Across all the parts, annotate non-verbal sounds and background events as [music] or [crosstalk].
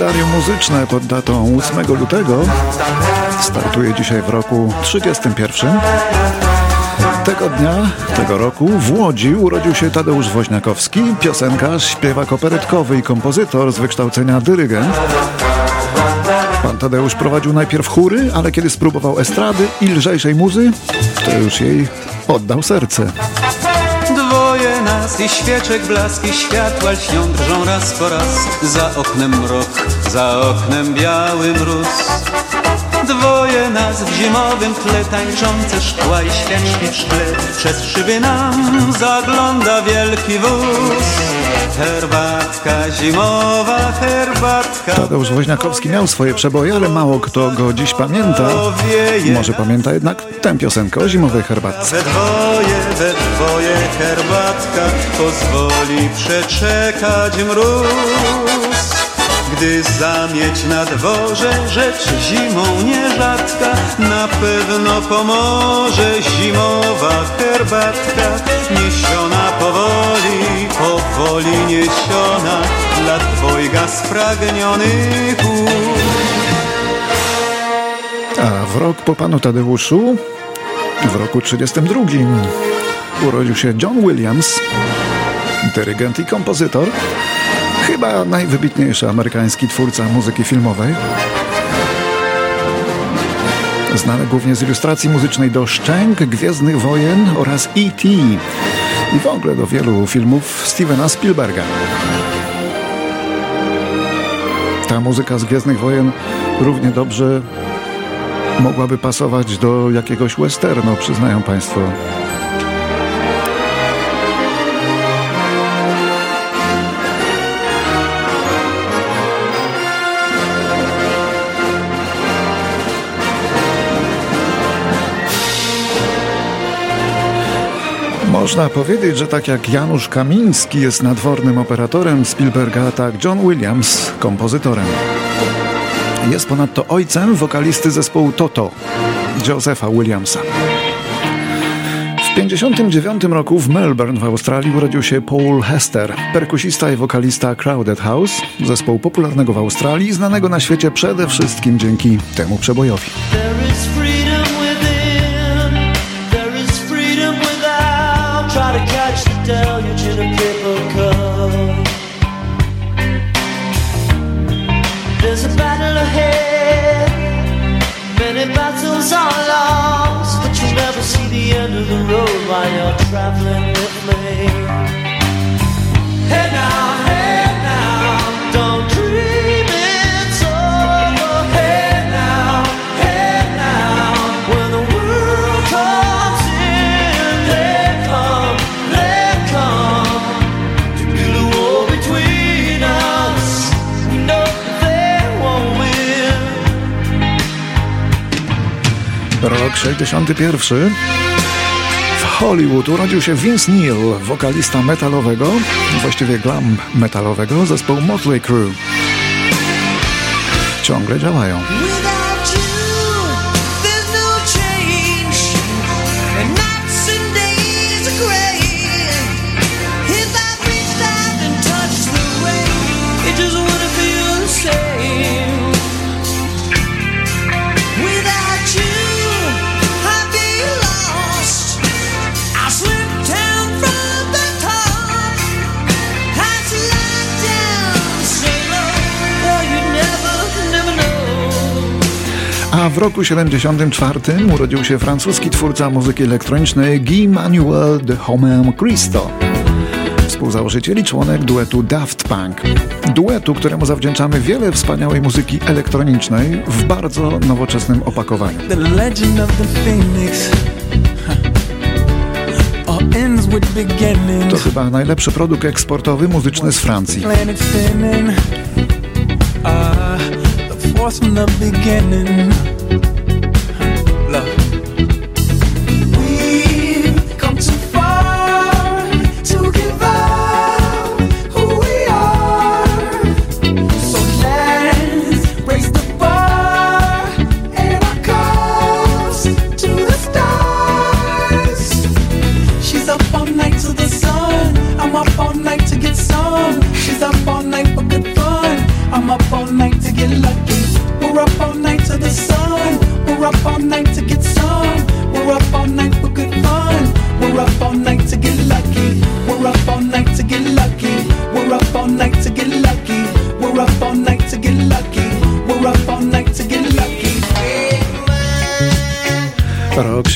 Kalendarium muzyczne pod datą 8 lutego startuje dzisiaj w roku 31. Tego dnia, tego roku w Łodzi urodził się Tadeusz Woźniakowski, piosenkarz, śpiewak operetkowy i kompozytor z wykształcenia dyrygent. Pan Tadeusz prowadził najpierw chóry, ale kiedy spróbował estrady i lżejszej muzy, to już jej oddał serce nas i świeczek blaski światła lśnią drżą raz po raz. Za oknem mrok, za oknem biały mróz. Dwoje nas w zimowym tle tańczące szkła i świeczki w szkle. Przez szyby nam zagląda wielki wóz. Herbatka, zimowa herbatka Tadeusz Woźniakowski miał swoje przeboje, ale mało kto go dziś pamięta. Może pamięta jednak tę piosenkę o zimowej herbatce. We dwoje, we dwoje herbatka Pozwoli przeczekać mróz. Gdy zamieć na dworze rzecz zimą nierzadka Na pewno pomoże zimowa herbatka Niesiona powoli, powoli niesiona Dla dwojga spragnionych A w rok po panu Tadeuszu, w roku 32 urodził się John Williams, dyrygent i kompozytor Chyba najwybitniejszy amerykański twórca muzyki filmowej. Znany głównie z ilustracji muzycznej do Szczęk, Gwiezdnych Wojen oraz E.T. i w ogóle do wielu filmów Stevena Spielberga. Ta muzyka z Gwiezdnych Wojen równie dobrze mogłaby pasować do jakiegoś westernu, przyznają Państwo. Można powiedzieć, że tak jak Janusz Kamiński jest nadwornym operatorem Spielberga, tak John Williams kompozytorem. Jest ponadto ojcem wokalisty zespołu Toto, Josepha Williamsa. W 1959 roku w Melbourne w Australii urodził się Paul Hester, perkusista i wokalista Crowded House, zespołu popularnego w Australii, znanego na świecie przede wszystkim dzięki temu przebojowi. Deluge a paper cup. There's a battle ahead, many battles are lost, but you'll never see the end of the road while you're traveling with me. 61. W Hollywood urodził się Vince Neil, wokalista metalowego, właściwie glam metalowego zespołu Motley Crue. Ciągle działają. Roku 74 urodził się francuski twórca muzyki elektronicznej Guy Manuel de Homem Christo. Współzałożyciel i członek duetu Daft Punk. Duetu, któremu zawdzięczamy wiele wspaniałej muzyki elektronicznej w bardzo nowoczesnym opakowaniu. To chyba najlepszy produkt eksportowy muzyczny z Francji. Force from the beginning.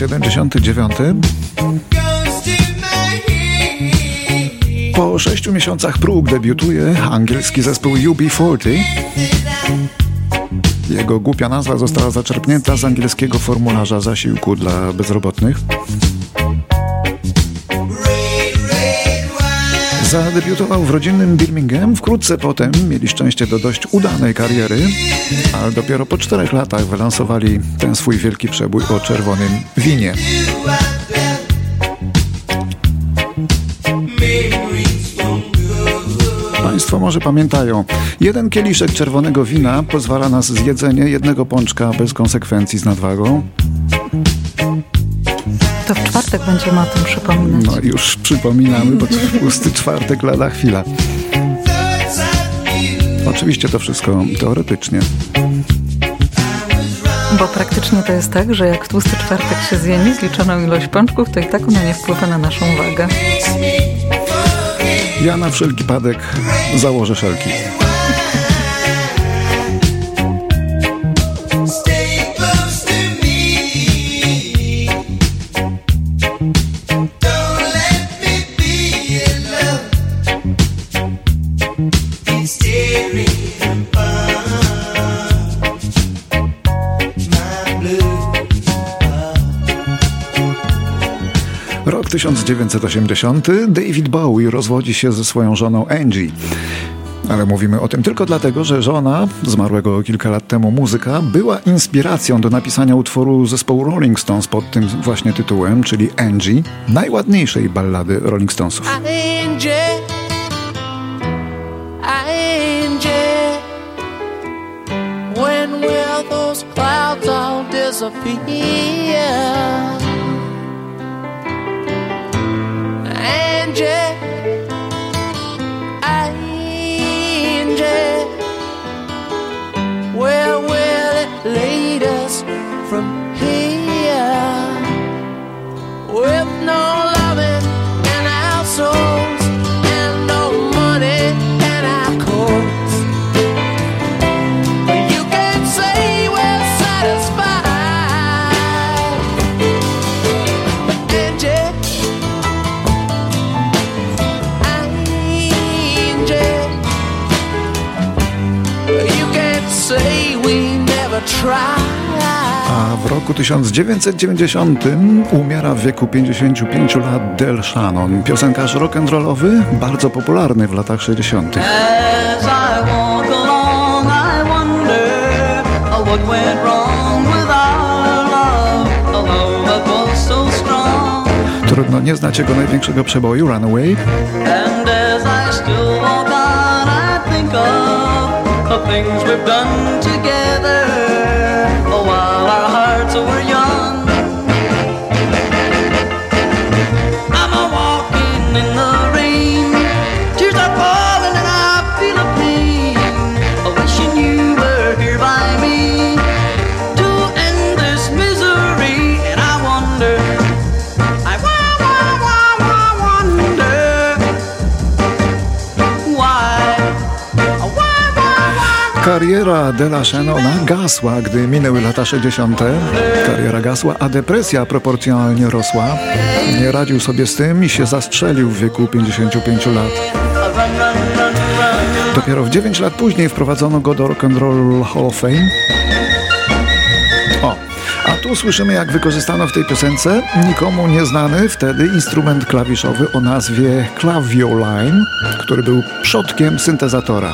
79. Po sześciu miesiącach prób debiutuje angielski zespół UB40. Jego głupia nazwa została zaczerpnięta z angielskiego formularza zasiłku dla bezrobotnych. Zadebiutował w rodzinnym Birmingham, wkrótce potem mieli szczęście do dość udanej kariery, ale dopiero po czterech latach wylansowali ten swój wielki przebój o czerwonym winie. Państwo może pamiętają, jeden kieliszek czerwonego wina pozwala na zjedzenie jednego pączka bez konsekwencji z nadwagą. Czwartek będziemy o tym przypominać. No już przypominamy, bo [laughs] pusty czwartek lada chwila. Oczywiście to wszystko teoretycznie. Bo praktycznie to jest tak, że jak w tłusty czwartek się zje niezliczoną ilość pączków, to i tak ona nie wpływa na naszą wagę. Ja na wszelki padek założę szelki. Rok 1980. David Bowie rozwodzi się ze swoją żoną Angie. Ale mówimy o tym tylko dlatego, że żona zmarłego kilka lat temu muzyka była inspiracją do napisania utworu zespołu Rolling Stones pod tym właśnie tytułem, czyli Angie, najładniejszej ballady Rolling Stonesów. Angie, will those clouds all disappear? Angie, A w roku 1990 umiera w wieku 55 lat Del Shannon, piosenkarz rock'n'rollowy, bardzo popularny w latach 60. As I walk along, I wonder uh, what went wrong with our love. A love that was so strong. Trudno nie znać jego największego przeboju, Runaway. And Kariera Dela Shannona gasła, gdy minęły lata 60. Kariera gasła, a depresja proporcjonalnie rosła. Nie radził sobie z tym i się zastrzelił w wieku 55 lat. Dopiero w 9 lat później wprowadzono go do Rock and Roll Hall of Fame. O, a tu słyszymy jak wykorzystano w tej piosence nikomu nieznany wtedy instrument klawiszowy o nazwie Clavioline, który był przodkiem syntezatora.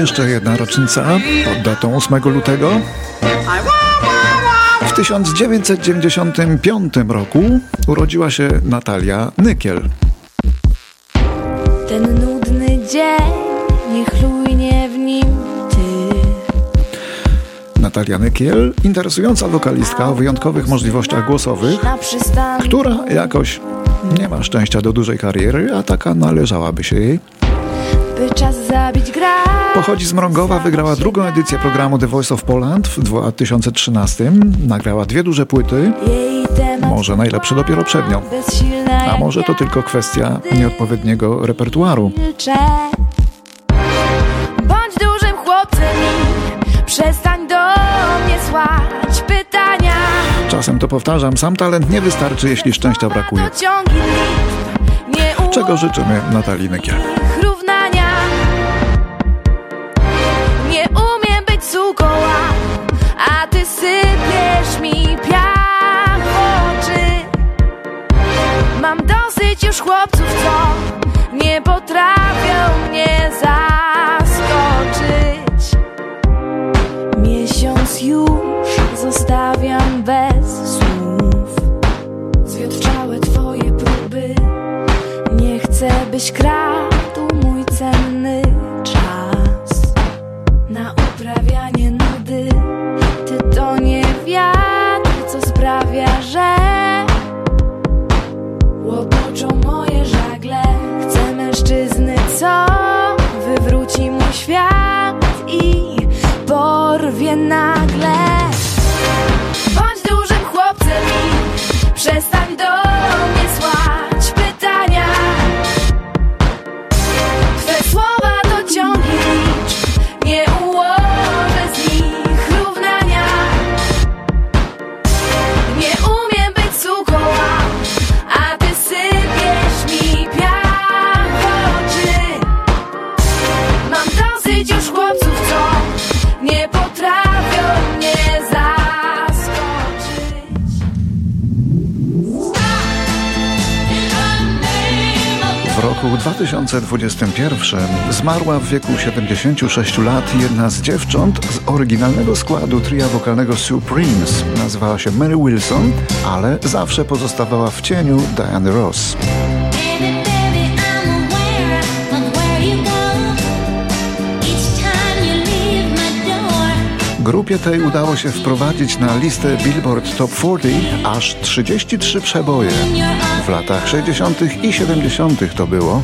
Jeszcze jedna rocznica pod datą 8 lutego. W 1995 roku urodziła się Natalia Nykiel. Ten nudny dzień, niechlujnie w nim ty. Natalia Nykiel, interesująca wokalistka o wyjątkowych możliwościach głosowych, która jakoś nie ma szczęścia do dużej kariery, a taka należałaby się jej. by czas zabić gra. Pochodzi z Mrągowa, wygrała drugą edycję programu The Voice of Poland w 2013. Nagrała dwie duże płyty, może najlepsze dopiero przed nią. A może to tylko kwestia nieodpowiedniego repertuaru. Bądź dużym chłopcem i przestań do mnie słać pytania. Czasem to powtarzam, sam talent nie wystarczy, jeśli szczęścia brakuje. Czego życzymy Natalii Nykiel. Sypiesz mi piach w oczy. Mam dosyć już chłopców, co nie potrafią mnie zaskoczyć. Miesiąc już zostawiam bez słów. Zwiotczałe twoje próby. Nie chcę, byś kradł mój cenny czas na uprawianie nudy. Porwie nagle. Bądź dużym chłopcem i przestań do W roku 2021 zmarła w wieku 76 lat jedna z dziewcząt z oryginalnego składu tria wokalnego Supremes. Nazywała się Mary Wilson, ale zawsze pozostawała w cieniu Diany Ross. Grupie tej udało się wprowadzić na listę Billboard Top 40 aż 33 przeboje. W latach 60. i 70. to było.